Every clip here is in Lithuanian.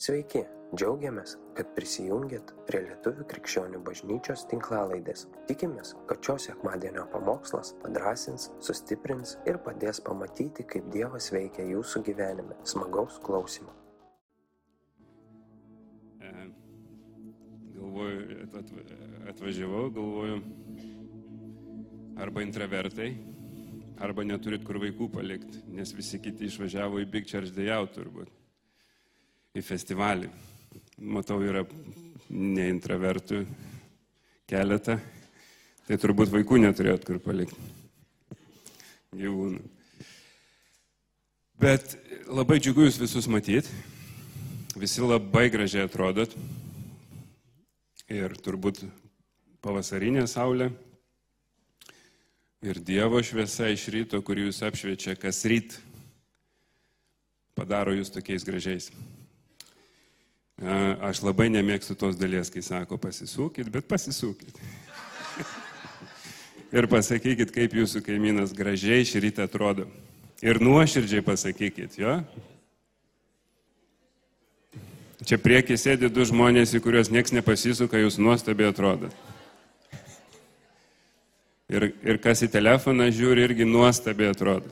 Sveiki, džiaugiamės, kad prisijungiat prie Lietuvių krikščionių bažnyčios tinklalaidės. Tikimės, kad šios sekmadienio pamokslas padrasins, sustiprins ir padės pamatyti, kaip Dievas veikia jūsų gyvenime. Smagaus klausimų. E, Galvoju, atva- atvažiavau, galvoju, arba intravertai, arba neturit kur vaikų palikti, nes visi kiti išvažiavo į Big Church Day Out turbūt, į festivalį. Matau, yra ne intravertų keletą, tai turbūt vaikų neturėt kur palikti. Gyvūnų. Bet labai džiugu jūs visus matyti. Visi labai gražiai atrodot. Ir turbūt pavasarinė saulė. Ir Dievo šviesa iš ryto, kurį jūs apšviečia kas ryt, padaro jūs tokiais gražiais. Aš labai nemėgstu tos dalies, kai sako pasisūkit, bet pasisūkit. Ir pasakykit, kaip jūsų kaimynas gražiai šį rytą atrodo. Ir nuoširdžiai pasakykit, jo? Čia priekį sėdi du žmonės, į kuriuos nieks nepasisuka, jūs nuostabiai atrodot. Ir, ir kas į telefoną žiūri, irgi nuostabiai atrodo.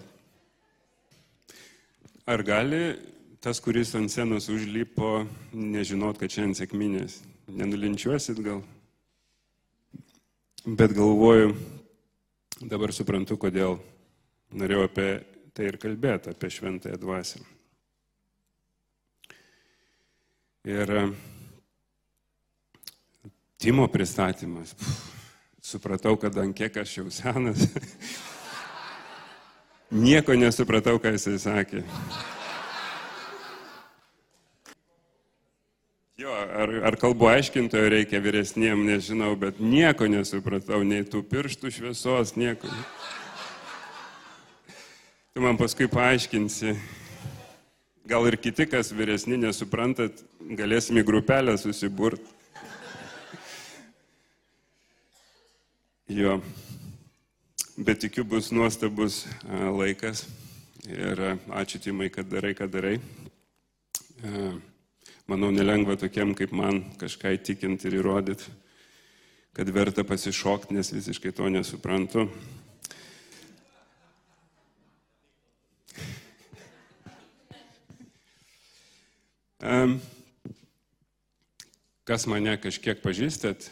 Ar gali tas, kuris ant scenos užlipo, nežinot, kad šiandien sėkminės? Nenulinčiuosit gal? Bet galvoju, dabar suprantu, kodėl norėjau apie tai ir kalbėti, apie šventąją dvasę. Ir e, Timo pristatymas. Pff, supratau, kad ant kiek aš jau senas. Nieko nesupratau, ką jisai sakė. Ar, ar kalbų aiškintojo reikia vyresniem, nežinau, bet nieko nesupratau, nei tų pirštų šviesos, nieko. Tu man paskui paaiškinsi, gal ir kiti, kas vyresni nesuprantat, galėsim į grupelę susiburt. Jo, bet tikiu bus nuostabus laikas ir ačiū Timai, kad darai, kad darai. Manau, nelengva tokiem kaip man kažką įtikinti ir įrodyti, kad verta pasišokti, nes visiškai to nesuprantu. Em, Kas mane kažkiek pažįstat,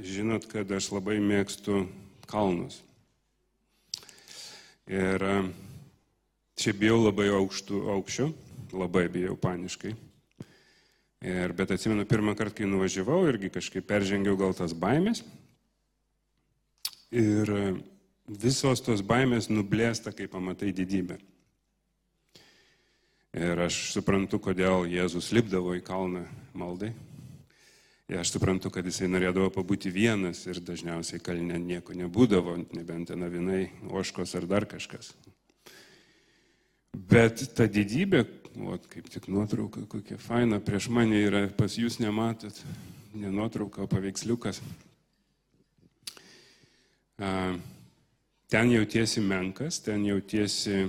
žinot, kad aš labai mėgstu kalnus. Ir čia bijau labai aukštų aukščių, labai bijau paniškai. Ir, bet atsimenu, pirmą kartą, kai nuvažiavau, irgi kažkaip peržengiau gal tas baimės. Ir visos tos baimės nublėsta, kai pamatai didybę. Ir aš suprantu, kodėl Jėzus lipdavo į kalną maldai. Ir aš suprantu, kad jisai norėdavo pabūti vienas ir dažniausiai kalne nieko nebūdavo, nebent ten avinai, oškos ar dar kažkas. Bet ta didybė, o kaip tik nuotrauka, kokia faina, prieš mane yra, pas jūs nematot, ne nuotrauka, o paveiksliukas. Ten jautiesi menkas, ten jautiesi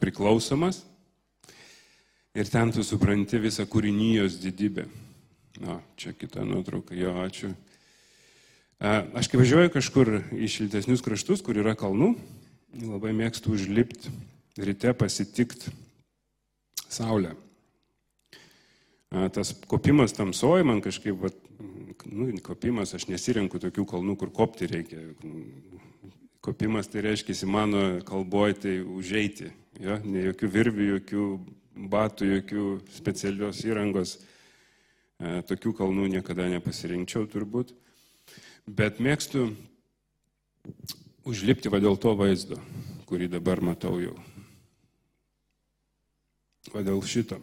priklausomas ir ten tu supranti visą kūrinijos didybę. Na, čia kita nuotrauka, jo, ačiū. Aš kai važiuoju kažkur į šiltesnius kraštus, kur yra kalnų, labai mėgstu užlipti ryte pasitikti saulę. Tas kopimas tamsoji man kažkaip, vat, nu, kopimas, aš nesirenku tokių kalnų, kur kopti reikia. Kopimas tai reiškia, mano kalboje tai užeiti. Jo? Ne jokių virvių, jokių batų, jokių specialios įrangos. Tokių kalnų niekada nepasirinkčiau turbūt. Bet mėgstu užlipti va dėl to vaizdo, kurį dabar matau jau. Va dėl šito.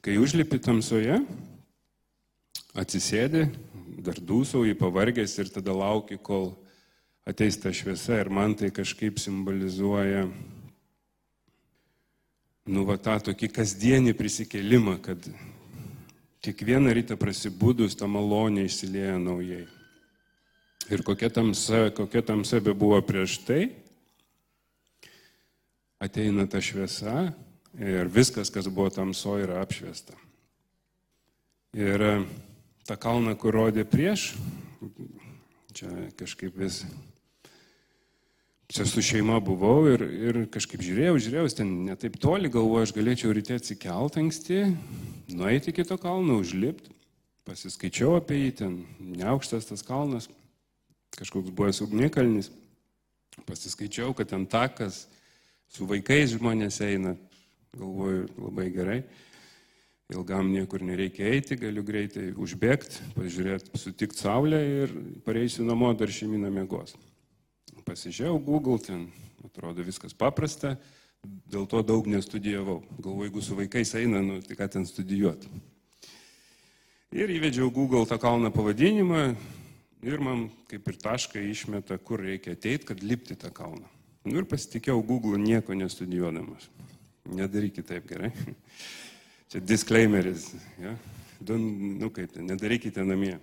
Kai užlipi tamsoje, atsisėdi, dar dūsauji, pavargęs ir tada lauki, kol ateis ta šviesa ir man tai kažkaip simbolizuoja, nu, va tą tokį kasdienį prisikėlimą, kad kiekvieną rytą prasibūdus tą malonę išsilieja naujai. Ir kokia tamsa, kokia tamsa be buvo prieš tai, ateina ta šviesa ir viskas, kas buvo tamso, yra apšviesta. Ir e, tą kalną, kur rodė prieš, čia kažkaip vis, čia su šeima buvau ir, ir kažkaip žiūrėjau, žiūrėjau, ten netaip toli galvoju, aš galėčiau ryte atsikelt anksti, nueiti iki to kalno, užlipti, pasiskaičiau apie jį, ten neaukštas tas kalnas, kažkoks buvęs ugnikalnis, pasiskaičiau, kad ten takas, su vaikais žmonės eina, galvoju, labai gerai ilgam niekur nereikia eiti, galiu greitai užbėgti, pažiūrėti, sutikti saulę ir pareisiu namo, dar šeimina mėgos. Pasižiūrėjau Google, ten atrodo viskas paprasta, dėl to daug nestudijavau. Galvoju, jeigu su vaikais eina, nu, tai ką ten studijuoti. Ir įvedžiau Google tą kalną pavadinimą ir man kaip ir tašką išmeta, kur reikia ateiti, kad lipti tą kalną. Nu ir pasitikėjau Google nieko nestudijuodamas. Nedarykite taip gerai. Čia disclaimeris. Ja? Nu kaip, nedarykite namie.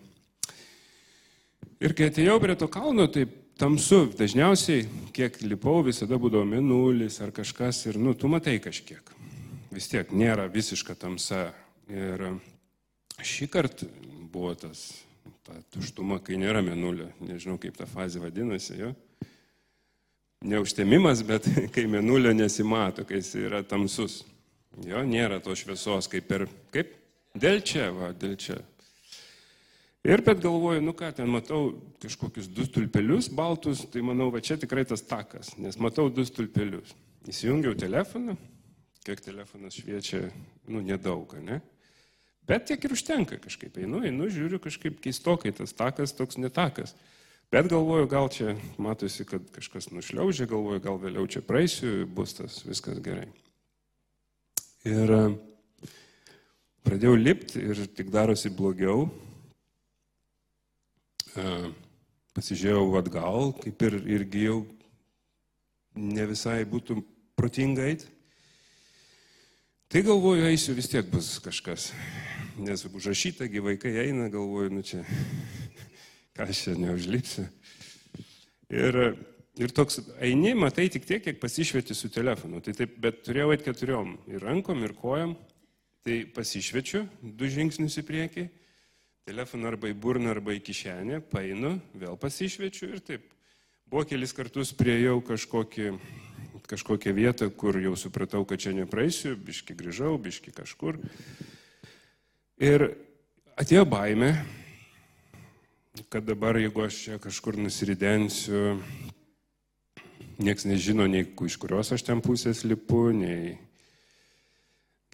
Ir kai atėjau prie to kalno, tai tamsu, dažniausiai, kiek lipau, visada būdavo minulis ar kažkas ir, nu, tu matai kažkiek. Vis tiek nėra visiška tamsa. Ir šį kartą buvo tas, ta tuštuma, kai nėra minulio. Nežinau, kaip ta fazė vadinasi, jo. Neužtemimas, bet kai minulio nesimato, kai jis yra tamsus. Jo, nėra to šviesos kaip per, kaip? Dėl čia, va, dėl čia. Ir bet galvoju, nu ką, ten matau kažkokius du stulpelius baltus, tai manau, va čia tikrai tas takas, nes matau du stulpelius. Įsijungiau telefoną, kiek telefonas šviečia, nu nedaug, ne? Bet tiek ir užtenka kažkaip, einu, einu, žiūriu kažkaip keistokai, tas takas toks netakas. Bet galvoju, gal čia matosi, kad kažkas nušliaužia, galvoju, gal vėliau čia praeisiu, bus tas viskas gerai. Ir e, pradėjau lipti ir tik darosi blogiau. E, pasižiūrėjau atgal, kaip ir irgi jau ne visai būtų protinga eiti. Tai galvoju, eisiu vis tiek bus kažkas. Nes užrašyta, gi vaikai eina, galvoju, nu čia, ką aš čia neužlipsiu. Ir Ir toks eini, matai tik tiek, kiek pasišvieti su telefonu. Tai taip, bet turėjau eiti keturiom. Ir rankom, ir kojam. Tai pasišviečiu du žingsnius į priekį. Telefoną arba į burną, arba į kišenę. Painu, vėl pasišviečiu ir taip. Buvo kelis kartus priejau kažkokį, kažkokią vietą, kur jau supratau, kad čia nepraeisiu. Biški grįžau, biški kažkur. Ir atėjo baime, kad dabar, jeigu aš čia kažkur nusiridensiu, Niekas nežino, nei iš kurios aš ten pusės lipu, nei...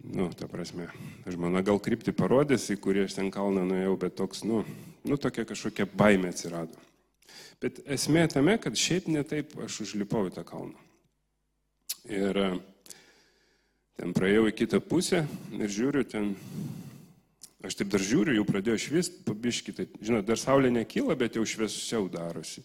Nu, ta prasme, žmona gal krypti parodės, į kurį aš ten kalną nuėjau, bet toks, nu, nu, tokia kažkokia baimė atsirado. Bet esmė tame, kad šiaip netaip aš užlipau į tą kalną. Ir e, ten praėjau į kitą pusę ir žiūriu ten, aš taip dar žiūriu, jau pradėjo švist, pabiški, taip, žinot, dar saulė nekyla, bet jau šviesiau darosi.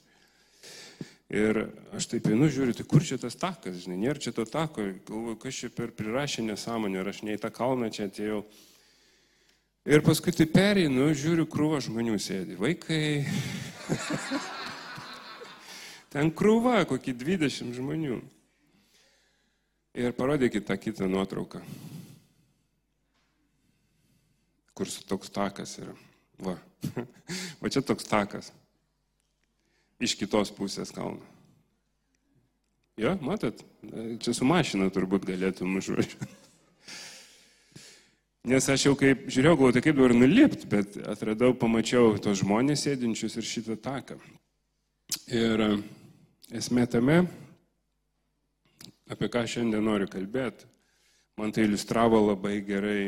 Ir aš taip einu, žiūriu, tai kur čia tas takas, žinai, nėra čia to tako, galvoju, kas čia per prirašė nesąmonę, ar aš ne į tą kalną čia atėjau. Ir paskui tai pereinu, žiūriu, krūva žmonių sėdi, vaikai. Ten krūva, kokį 20 žmonių. Ir parodykit tą kitą nuotrauką, kur toks takas yra. Va, va čia toks takas iš kitos pusės kalno. Jo, matot, čia su mašina turbūt galėtum užvažiuoti. Nes aš jau kaip žiūrėjau, galvoju, tai kaip dabar nulipti, bet atradau, pamačiau tos žmonės sėdinčius ir šitą taką. Ir e, esmė tame, apie ką šiandien noriu kalbėti, man tai iliustravo labai gerai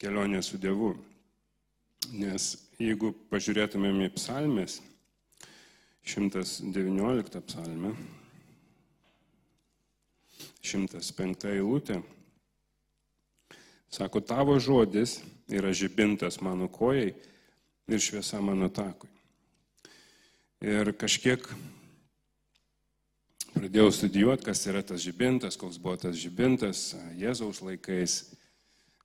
kelionė su Dievu. Nes jeigu pažiūrėtumėm į psalmės, 119 psalmė, 105 eilutė. Sako, tavo žodis yra žibintas mano kojai ir šviesa mano takui. Ir kažkiek pradėjau studijuoti, kas yra tas žibintas, koks buvo tas žibintas Jėzaus laikais.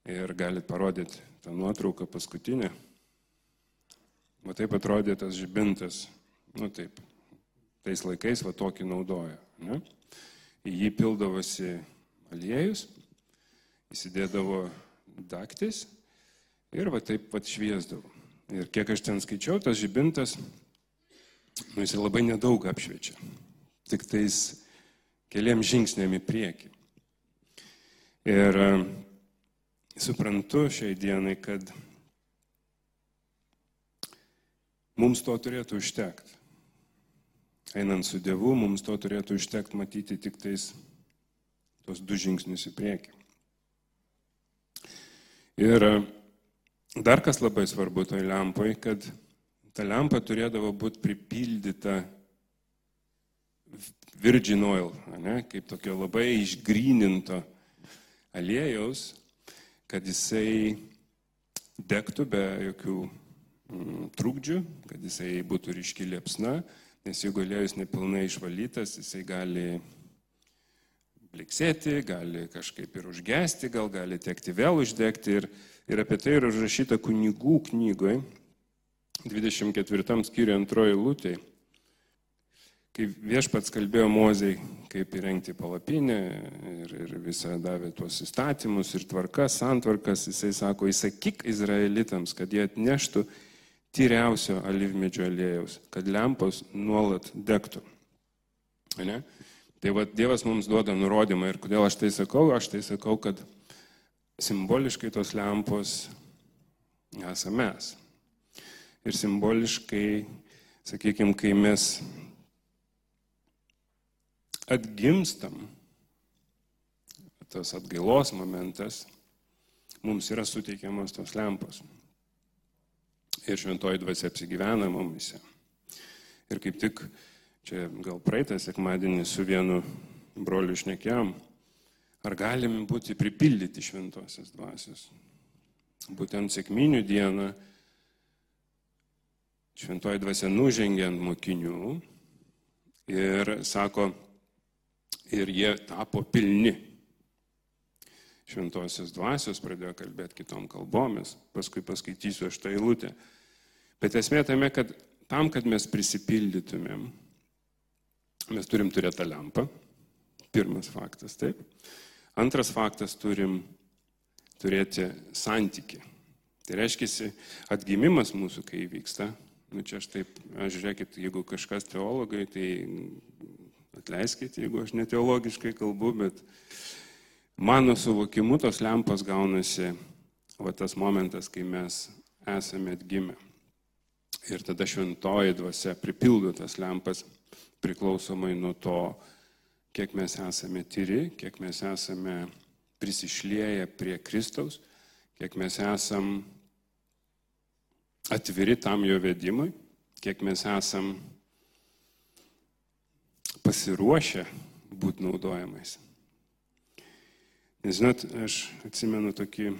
Ir galit parodyti tą nuotrauką paskutinę. O taip atrodė tas žibintas nu taip, tais laikais va tokį naudojo. Ne? į jį pildavosi aliejus, įsidėdavo daktis ir va taip pat šviesdavo. Ir kiek aš ten skaičiau, tas žibintas, nu, jis labai nedaug apšviečia. Tik tais keliam žingsnėm į priekį. Ir suprantu šiai dienai, kad mums to turėtų užtekti. Einant su Dievu, mums to turėtų užtekti matyti tik tais tos du žingsnius į priekį. Ir e, dar kas labai svarbu toj lempai, kad ta lempa turėdavo būti pripildyta virgin oil, ne, kaip tokio labai išgryninto aliejaus, kad jisai degtų be jokių mm, trukdžių, kad jisai būtų ryški liepsna, nes jeigu aliejus nepilnai išvalytas, jisai gali bliksėti, gali kažkaip ir užgesti, gal gali tekti vėl uždegti. Ir, ir apie tai yra užrašyta kunigų knygoje, 24 skyriuje antroji lūtė. Kai viešpats kalbėjo mozei, kaip įrengti palapinę ir, ir visą davė tuos įstatymus ir tvarkas, santvarkas, jisai sako, įsakyk izraelitams, kad jie atneštų tyriausio alyvmedžio aliejaus, kad lempos nuolat degtų. Ne? Tai va, Dievas mums duoda nurodymą ir kodėl aš tai sakau, aš tai sakau, kad simboliškai tos lempos esame mes. Ir simboliškai, sakykime, kai mes atgimstam, tas atgailos momentas, mums yra suteikiamas tos lempos. Ir šventoji dvasia apsigyvena mumise. Ir kaip tik čia gal praeitą sekmadienį su vienu broliu šnekėjom, ar galime būti pripildyti šventosios dvasios. Būtent sėkminių dieną šventoji dvasia nužengė ant mokinių ir sako, ir jie tapo pilni. Šventosios dvasios pradėjo kalbėti kitom kalbomis, paskui paskaitysiu aš tą eilutę. Bet esmė tame, kad tam, kad mes prisipildytumėm, mes turim turėti tą lempą. Pirmas faktas, taip. Antras faktas, turim turėti santyki. Tai reiškia, atgimimas mūsų, kai vyksta, nu čia aš taip, aš žiūrėkit, jeigu kažkas teologai, tai Atleiskite, jeigu aš neteologiškai kalbu, bet mano suvokimu tos lempos gaunasi va tas momentas, kai mes esame atgimę. Ir tada šventoji dvasia pripildo tas lempas priklausomai nuo to, kiek mes esame tyri, kiek mes esame prisišlėję prie Kristaus, kiek mes esame atviri tam jo vedimui, kiek mes esame pasiruošę būti naudojamais. Nes žinot, aš atsimenu tokį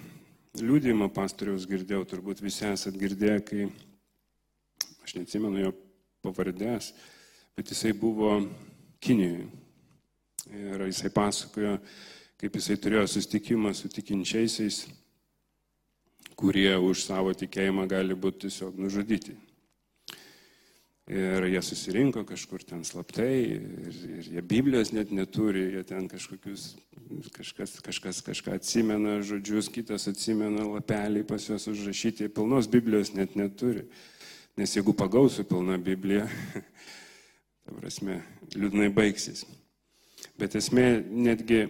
liūdėjimą pastoriaus girdėjau, turbūt visi esat girdėję, kai aš neatsimenu jo pavardės, bet jisai buvo Kinijoje. Ir jisai pasakojo, kaip jisai turėjo susitikimą su tikinčiaisiais, kurie už savo tikėjimą gali būti tiesiog nužudyti. Ir jie susirinko kažkur ten slaptai ir, ir jie Biblijos net neturi, jie ten kažkokius, kažkas, kažkas kažką atsimena, žodžius, kitas atsimena, lapeliai pas juos užrašyti, pilnos Biblijos net neturi. Nes jeigu pagausiu pilną Bibliją, ta prasme, liūdnai baigsis. Bet esmė netgi,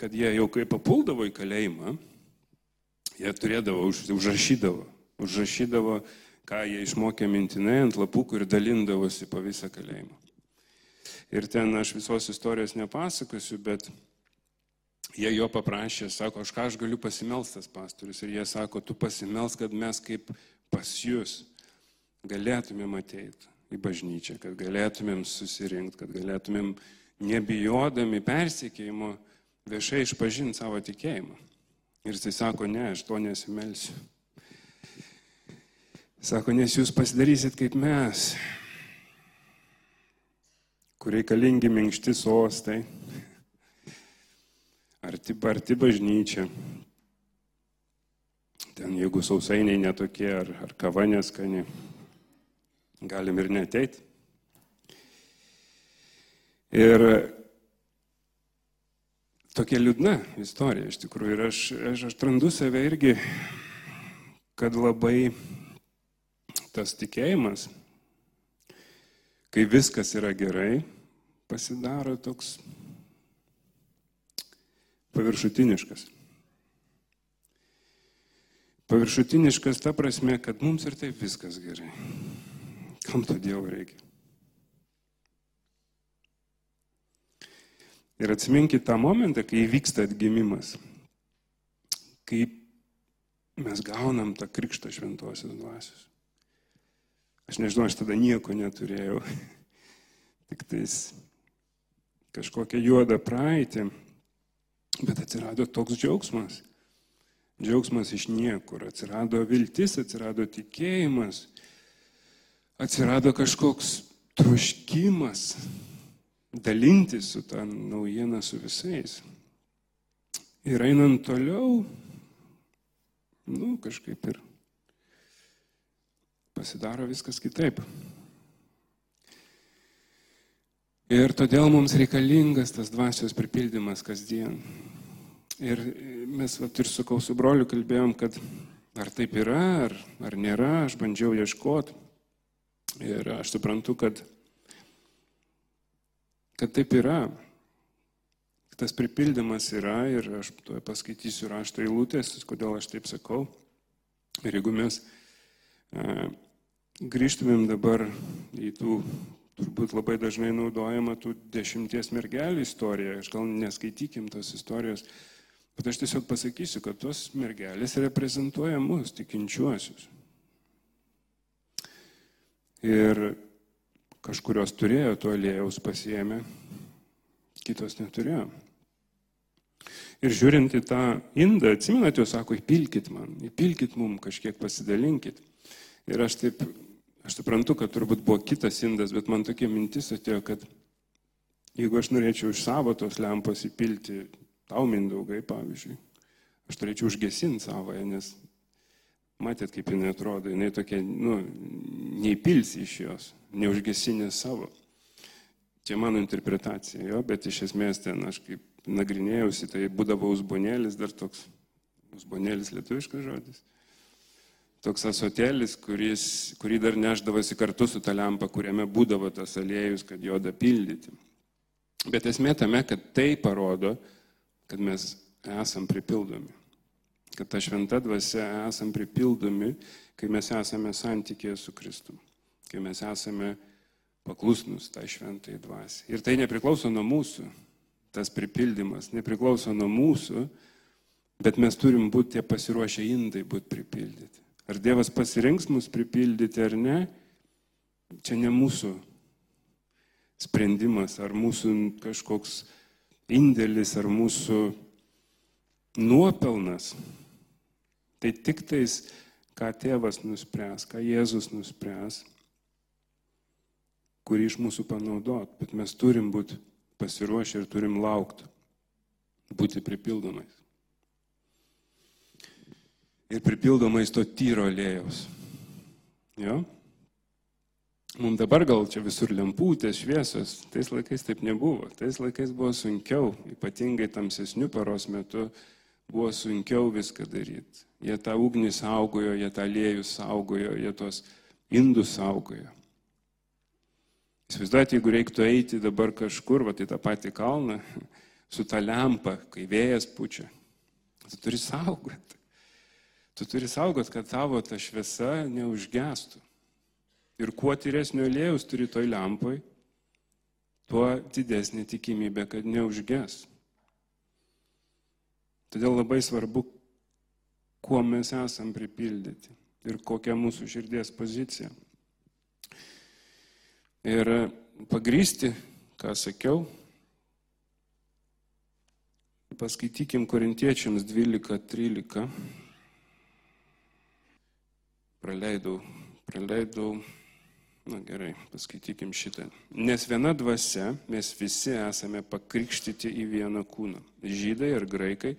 kad jie jau kai papuldavo į kalėjimą, jie turėdavo, užrašydavo, užrašydavo ką jie išmokė mintinai ant lapukų ir dalindavosi po visą kalėjimą. Ir ten aš visos istorijos nepasakosiu, bet jie jo paprašė, sako, aš ką aš galiu pasimelstas pastorius. Ir jie sako, tu pasimels, kad mes kaip pas jūs galėtumėm ateiti į bažnyčią, kad galėtumėm susirinkti, kad galėtumėm nebijodami persikėjimo viešai išpažinti savo tikėjimą. Ir jis sako, ne, aš to nesimelsiu. Sako, nes jūs pasidarysit kaip mes, kur reikalingi minkšti sostai, arti, arti bažnyčia. Ten jeigu sausainiai netokie, ar, ar kava neskani, galim ir neteiti. Ir tokia liūdna istorija iš tikrųjų. Ir aš, aš atrandu save irgi, kad labai tas tikėjimas, kai viskas yra gerai, pasidaro toks paviršutiniškas. Paviršutiniškas ta prasme, kad mums ir taip viskas gerai. Kam to Dievo reikia? Ir atsiminkite tą momentą, kai įvyksta atgimimas, kai mes gaunam tą krikštą šventosios dvasios. Aš nežinau, aš tada nieko neturėjau, tik tais kažkokią juodą praeitį, bet atsirado toks džiaugsmas. Džiaugsmas iš niekur, atsirado viltis, atsirado tikėjimas, atsirado kažkoks troškimas dalintis su tą naujieną su visais. Ir einant toliau, nu, kažkaip ir pasidaro viskas kitaip. Ir todėl mums reikalingas tas dvasios pripildymas kasdien. Ir mes vat, ir su kausu broliu kalbėjom, kad ar taip yra, ar, ar nėra, aš bandžiau ieškoti. Ir aš suprantu, kad kad taip yra. Tas pripildymas yra ir aš paskaitysiu rašto eilutės, kodėl aš taip sakau. Ir jeigu mes e, grįžtumėm dabar į tų, turbūt labai dažnai naudojama tų dešimties mergelių istoriją, aš gal neskaitykim tos istorijos, bet aš tiesiog pasakysiu, kad tos mergelės reprezentuoja mus, tikinčiuosius. Ir Kažkurios turėjo to aliejaus pasiemę, kitos neturėjo. Ir žiūrint į tą indą, atsimenat, jūs sako, įpilkit man, įpilkit mum, kažkiek pasidalinkit. Ir aš taip, aš suprantu, kad turbūt buvo kitas indas, bet man tokia mintis atėjo, kad jeigu aš norėčiau iš savo tos lempos įpilti tau mindaugai, pavyzdžiui, aš turėčiau užgesinti savoje, nes matėt, kaip jinai atrodo, jinai tokia, nu, neįpilsi iš jos neužgesinę savo. Čia mano interpretacija, jo, bet iš esmės ten aš kaip nagrinėjausi, tai būdavo uzbonėlis, dar toks, uzbonėlis lietuviškas žodis, toks asotėlis, kuris, kurį dar neždavosi kartu su ta lempa, kuriame būdavo tas aliejus, kad jo dapildyti. Bet esmė tame, kad tai parodo, kad mes esam pripildomi. Kad ta šventa dvasia esam pripildomi, kai mes esame santykėje su Kristumi kai mes esame paklusnus tai šventai dvasiai. Ir tai nepriklauso nuo mūsų, tas pripildymas nepriklauso nuo mūsų, bet mes turim būti tie pasiruošę indai būti pripildyti. Ar Dievas pasirinks mus pripildyti ar ne, čia ne mūsų sprendimas, ar mūsų kažkoks indėlis, ar mūsų nuopelnas. Tai tik tais, ką tėvas nuspręs, ką Jėzus nuspręs kurį iš mūsų panaudot, bet mes turim būti pasiruošę ir turim laukti, būti pripildomais. Ir pripildomais to tyro lėjaus. Jo? Mums dabar gal čia visur lemputės, šviesos, tais laikais taip nebuvo. Tais laikais buvo sunkiau, ypatingai tamsesnių paros metu buvo sunkiau viską daryti. Jie tą ugnį saugojo, jie tą lėjų saugojo, jie tos indus saugojo. Įsivaizduojate, jeigu reiktų eiti dabar kažkur, va, į tą patį kalną, su ta lempa, kai vėjas pučia, tu turi saugoti. Tu turi saugoti, kad tavo ta šviesa neužgestų. Ir kuo tyresnio lėjus turi toj lempoj, tuo didesnė tikimybė, kad neužges. Todėl labai svarbu, kuo mes esam pripildyti ir kokia mūsų širdies pozicija. Ir pagrysti, ką sakiau, paskaitykim korintiečiams 12-13. Praleidau, praleidau, na gerai, paskaitykim šitą. Nes viena dvasia mes visi esame pakrikštyti į vieną kūną. Žydai ir graikai,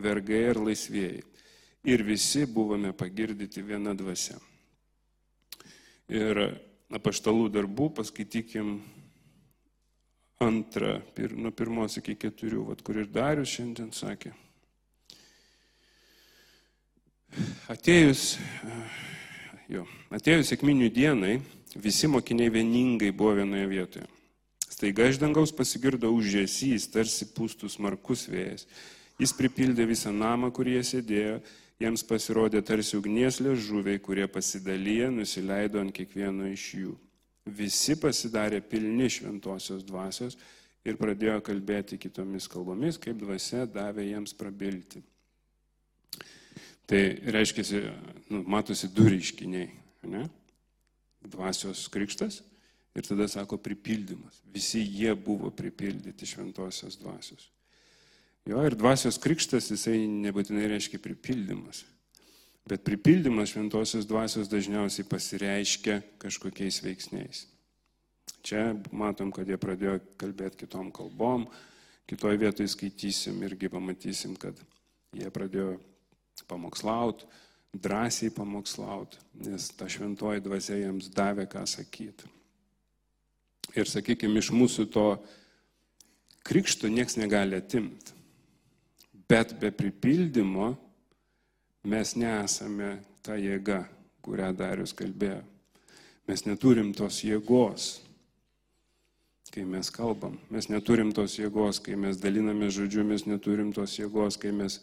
vergai ir laisvėjai. Ir visi buvome pagirdyti viena dvasia. Ir apaštalų darbų, paskaitykim antrą, pir, nuo pirmos iki keturių, vat, kur ir Darius šiandien sakė. Atėjus, jo, atėjus sėkminių dienai, visi mokiniai vieningai buvo vienoje vietoje. Staiga iš dangaus pasigirdo užžesys, tarsi pūstus markus vėjas. Jis pripildė visą namą, kur jie sėdėjo, jiems pasirodė tarsi ugnies liežuviai, kurie pasidalyje nusileido ant kiekvieno iš jų. Visi pasidarė pilni šventosios dvasios ir pradėjo kalbėti kitomis kalbomis, kaip dvasia davė jiems prabilti. Tai reiškia, nu, matosi du reiškiniai. Ne? Dvasios krikštas ir tada sako pripildymas. Visi jie buvo pripildyti šventosios dvasios. Jo ir dvasios krikštas jisai nebūtinai reiškia pripildymas. Bet pripildymas šventosios dvasios dažniausiai pasireiškia kažkokiais veiksniais. Čia matom, kad jie pradėjo kalbėti kitom kalbom, kitoje vietoje skaitysim irgi pamatysim, kad jie pradėjo pamokslauti, drąsiai pamokslauti, nes ta šventoji dvasia jiems davė ką sakyti. Ir sakykime, iš mūsų to krikšto nieks negali atimti. Bet be pripildymo mes nesame ta jėga, kurią Darius kalbėjo. Mes neturim tos jėgos, kai mes kalbam. Mes neturim tos jėgos, kai mes daliname žodžiu, mes neturim tos jėgos, kai mes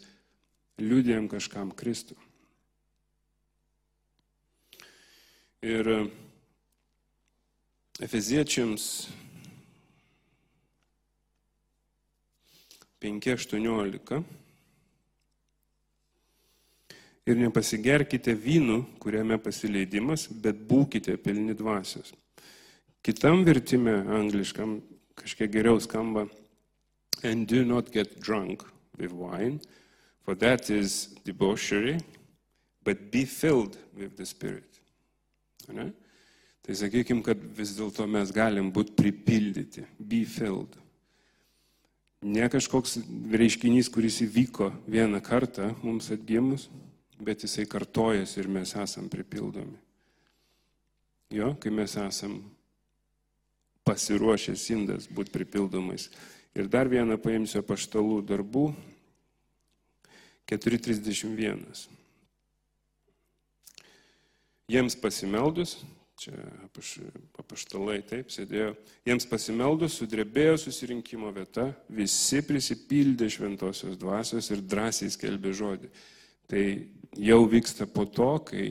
liūdėjom kažkam Kristų. Ir Efeziečiams 5.18 ir nepasigerkite vynų, kuriame pasileidimas, bet būkite pilni dvasios. Kitam vertime angliškam kažkiek geriau skamba and do not get drunk with wine, for that is debauchery, but be filled with the Spirit. Ne? Tai sakykime, kad vis dėlto mes galim būti pripildyti, be filled. Ne kažkoks reiškinys, kuris įvyko vieną kartą mums atgimus, bet jisai kartojas ir mes esam pripildomi. Jo, kai mes esam pasiruošęs indas būti pripildomais. Ir dar vieną paimsiu paštalų darbų 431. Jiems pasimeldus, čia apaštalai taip sėdėjo, jiems pasimeldus sudrebėjo susirinkimo vieta, visi prisipildė šventosios dvasios ir drąsiai skelbė žodį. Tai jau vyksta po to, kai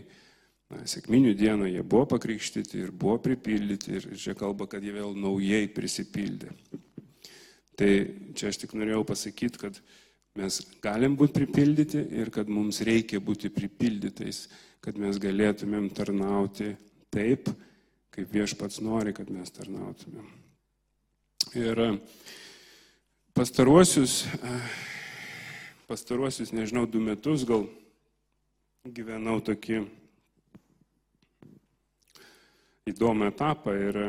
na, sėkminių dieną jie buvo pakrikštyti ir buvo pripildyti ir čia kalba, kad jie vėl naujai prisipildė. Tai čia aš tik norėjau pasakyti, kad mes galim būti pripildyti ir kad mums reikia būti pripildytais, kad mes galėtumėm tarnauti taip, kaip viešpats nori, kad mes tarnautumėm. Ir pastaruosius pastaruosius, nežinau, du metus gal gyvenau tokį įdomų etapą ir,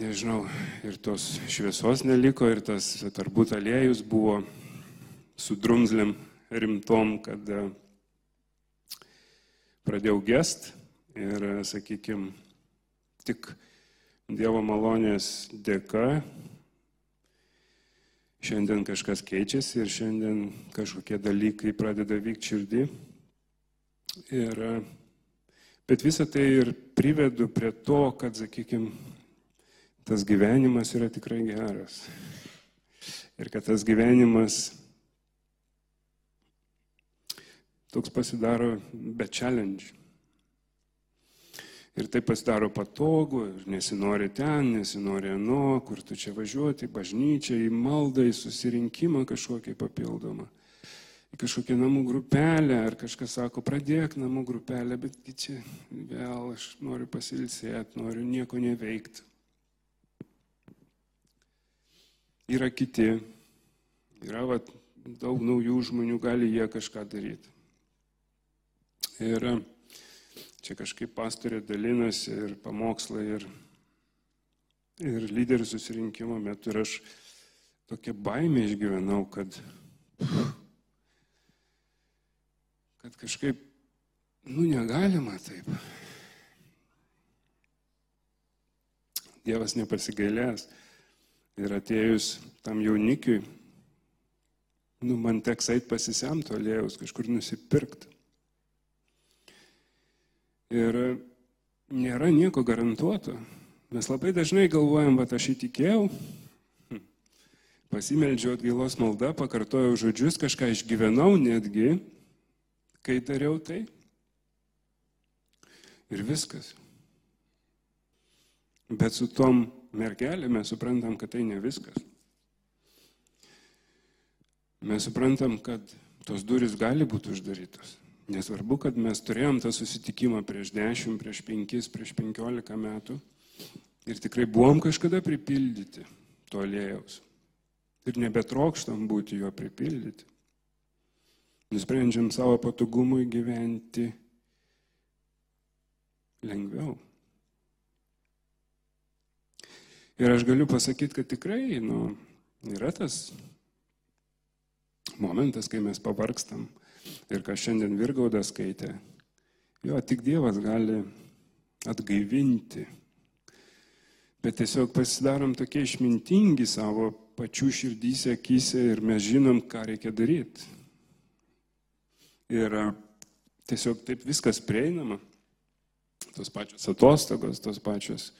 nežinau, ir tos šviesos neliko, ir tas turbūt aliejus buvo su drumzlėm rimtom, kad pradėjau gest ir, sakykime, tik Dievo malonės dėka Šiandien kažkas keičiasi ir šiandien kažkokie dalykai pradeda vykti širdį. Ir, bet visą tai ir privedu prie to, kad, sakykime, tas gyvenimas yra tikrai geras. Ir kad tas gyvenimas toks pasidaro be challenge. Ir tai pasidaro patogu, nesinori ten, nesinori anu, kur tu čia važiuoti, bažnyčia, į maldą, į susirinkimą kažkokį papildomą. Į kažkokią namų grupelę, ar kažkas sako, pradėk namų grupelę, bet čia vėl aš noriu pasilsėti, noriu nieko neveikti. Yra kiti, yra vat, daug naujų žmonių, gali jie kažką daryti. Ir čia kažkaip pastorė dalinasi ir pamokslai, ir, ir lyderių susirinkimo metu. Ir aš tokia baimė išgyvenau, kad, kad kažkaip, nu, negalima taip. Dievas nepasigailės. Ir atėjus tam jaunikiui, nu, man teks eit pasisemti aliejus, kažkur nusipirkti. Ir nėra nieko garantuoto. Mes labai dažnai galvojam, kad aš įtikėjau, pasimeldžiau atgailos maldą, pakartojau žodžius, kažką išgyvenau netgi, kai dariau tai. Ir viskas. Bet su tom mergelėm mes suprantam, kad tai ne viskas. Mes suprantam, kad tos durys gali būti uždarytos. Nesvarbu, kad mes turėjom tą susitikimą prieš 10, prieš 5, prieš 15 metų ir tikrai buvom kažkada pripildyti to aliejaus. Ir nebetrokštam būti jo pripildyti. Nusprendžiam savo patogumui gyventi lengviau. Ir aš galiu pasakyti, kad tikrai nu, yra tas momentas, kai mes pavargstam ir ką šiandien Virgaudas skaitė, jo tik Dievas gali atgaivinti. Bet tiesiog pasidarom tokie išmintingi savo pačių širdyse, akise ir mes žinom, ką reikia daryti. Ir tiesiog taip viskas prieinama. Tos pačios atostogos, tos pačios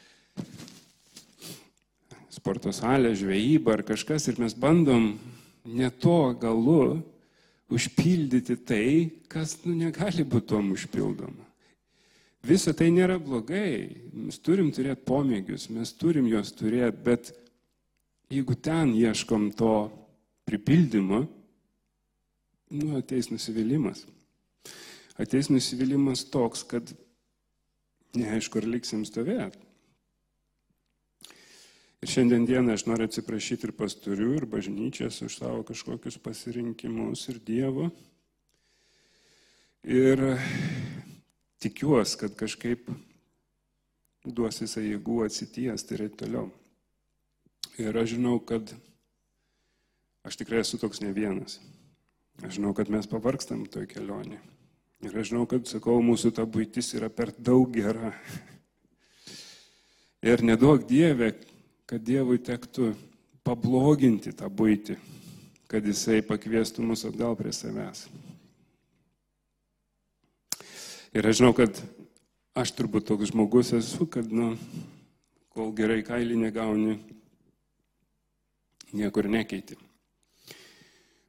sporto salė, žvejyba ar kažkas ir mes bandom ne to galu užpildyti tai, kas nu, negali būti tom užpildoma. Visa tai nėra blogai, mes turim turėti pomėgius, mes turim juos turėti, bet jeigu ten ieškom to pripildymo, nu, ateis nusivylimas. Ateis nusivylimas toks, kad neaišku, ar liksim stovėti. Ir šiandien dieną aš noriu atsiprašyti ir pasturių, ir bažnyčias už savo kažkokius pasirinkimus ir Dievo. Ir tikiuosi, kad kažkaip duos jisai jėgų atsitiesti ir toliau. Ir aš žinau, kad aš tikrai esu toks ne vienas. Aš žinau, kad mes pavargstam toj kelionė. Ir aš žinau, kad, sakau, mūsų ta būtis yra per daug gera. Ir nedaug Dieve, kad Dievui tektų pabloginti tą būtį, kad Jisai pakviestų mus atgal prie savęs. Ir aš žinau, kad aš turbūt toks žmogus esu, kad, nu, kol gerai kailį negauni, niekur nekeiti.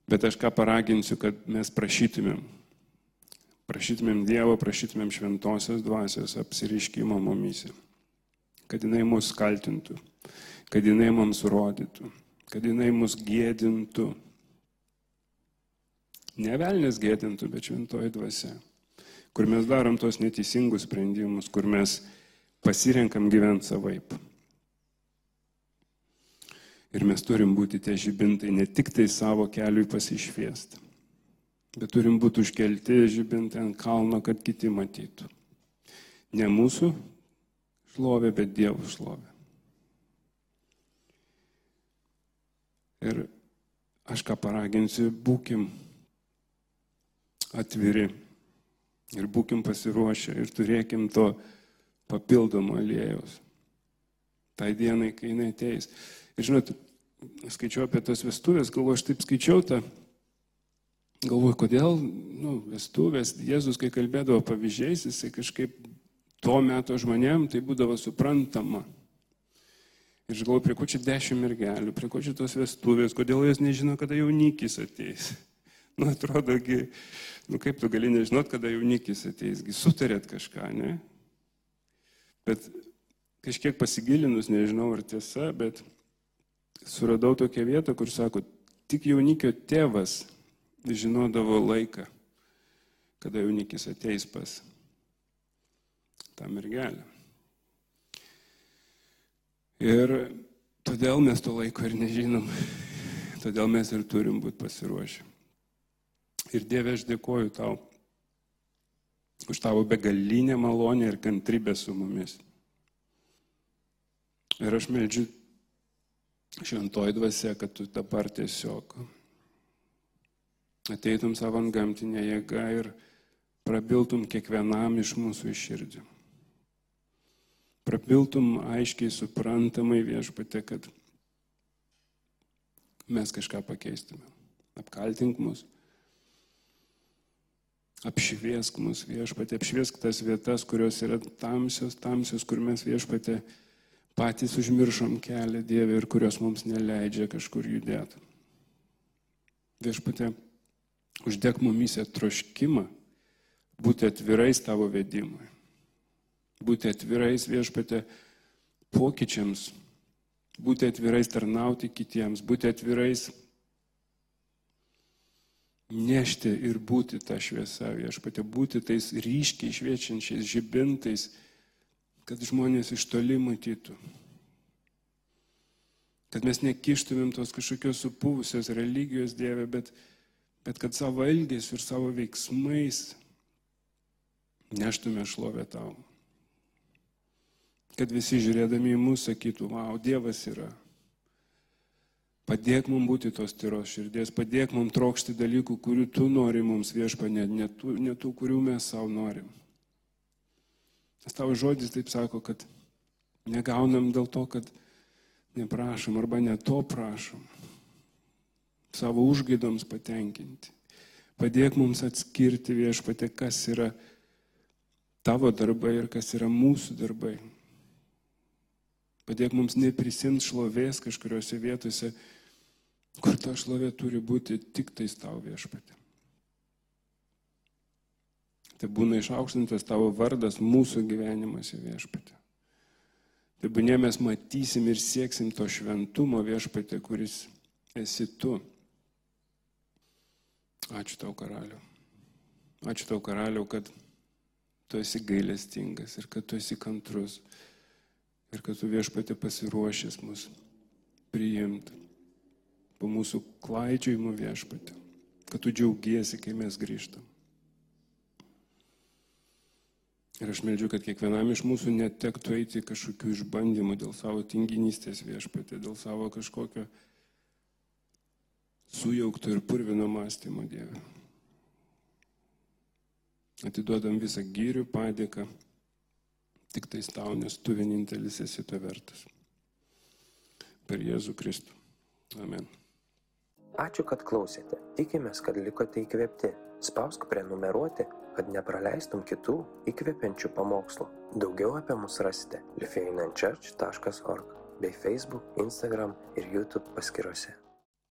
Bet aš ką paraginsiu, kad mes prašytumėm. Prašytumėm Dievo, prašytumėm šventosios dvasios apsiriškimo mumise, kad jinai mus kaltintų kad jinai mums rodytų, kad jinai mus gėdintų. Ne velnės gėdintų, bet šventoji dvasia, kur mes darom tos neteisingus sprendimus, kur mes pasirenkam gyventi savaip. Ir mes turim būti tie žibintai ne tik tai savo keliui pasišviesti, bet turim būti užkelti žibintai ant kalno, kad kiti matytų. Ne mūsų šlovė, bet Dievo šlovė. Ir aš ką paraginsiu, būkim atviri ir būkim pasiruošę ir turėkim to papildomo aliejus. Tai dienai, kai jinai ateis. Ir žinot, skaičiau apie tas vestuvės, galvoju, aš taip skaičiau tą, galvoju, kodėl, nu, vestuvės, Jėzus, kai kalbėdavo pavyzdžiais, jisai kažkaip tuo metu žmonėm tai būdavo suprantama. Ir galvoju, prie ko čia dešimt mergelių, prie ko čia tos vestuvės, kodėl jos nežino, kada jaunikis ateis. Nu, atrodogi, nu kaip tu gali nežinot, kada jaunikis ateisgi, sutarėt kažką, ne? Bet kažkiek pasigilinus, nežinau ar tiesa, bet suradau tokią vietą, kur sako, tik jaunikio tėvas žinodavo laiką, kada jaunikis ateis pas tą mergelę. Ir todėl mes to laiko ir nežinom. Todėl mes ir turim būti pasiruošę. Ir Dieve, aš dėkoju tau už tavo begalinę malonę ir kantrybę su mumis. Ir aš meldžiu šventoji dvasia, kad tu dabar tiesiog ateitum savo gamtinę jėgą ir prabiltum kiekvienam iš mūsų iš širdžių. Prapiltum aiškiai suprantamai viešpatė, kad mes kažką pakeistume. Apkaltink mus. Apšviesk mus viešpatė, apšviesk tas vietas, kurios yra tamsios, tamsios, kur mes viešpatė patys užmiršom kelią Dievę ir kurios mums neleidžia kažkur judėti. Viešpatė, uždėk mumise troškimą būti atvirais tavo vedimui. Būti atvirais viešpatė pokyčiams, būti atvirais tarnauti kitiems, būti atvirais nešti ir būti tą šviesą viešpatė, būti tais ryškiai šviečiančiais žibintais, kad žmonės iš toli matytų. Kad mes nekištumėm tos kažkokios supūvusios religijos Dieve, bet, bet kad savo elgesiu ir savo veiksmais neštume šlovę tau. Kad visi žiūrėdami į mus sakytų, wow, Dievas yra. Padėk mums būti tos tyros širdies, padėk mums trokšti dalykų, kurių tu nori mums viešpa, ne, ne, tų, ne tų, kurių mes savo norim. Nes tavo žodis taip sako, kad negaunam dėl to, kad neprašom arba ne to prašom. Savo užgaidoms patenkinti. Padėk mums atskirti viešpatė, kas yra tavo darbai ir kas yra mūsų darbai. Padėk mums neprisimti šlovės kažkuriuose vietose, kur ta šlovė turi būti tik tais tau viešpatė. Tai būna išaukštintas tavo vardas mūsų gyvenimuose viešpatė. Tai būnė mes matysim ir sieksim to šventumo viešpatė, kuris esi tu. Ačiū tau, karaliu. Ačiū tau, karaliu, kad tu esi gailestingas ir kad tu esi kantrus ir kad tu viešpatė pasiruošęs mus priimti po mūsų klaidžiojimo viešpatė, kad tu džiaugiesi, kai mes grįžtam. Ir aš meldžiu, kad kiekvienam iš mūsų netektų eiti kažkokių išbandymų dėl savo tinginystės viešpatė, dėl savo kažkokio sujaukto ir purvino mąstymo Dieve. Atiduodam visą gyrių padėką, tik tais tau, nes tu vienintelis esi to vertas. Per Jėzų Kristų. Amen. Ačiū, kad klausėte. Tikimės, kad likote įkvėpti. Spausk prenumeruoti, kad nepraleistum kitų įkvepiančių pamokslų. Daugiau apie mus rasite lifeinanchurch.org bei Facebook, Instagram ir YouTube paskiruose.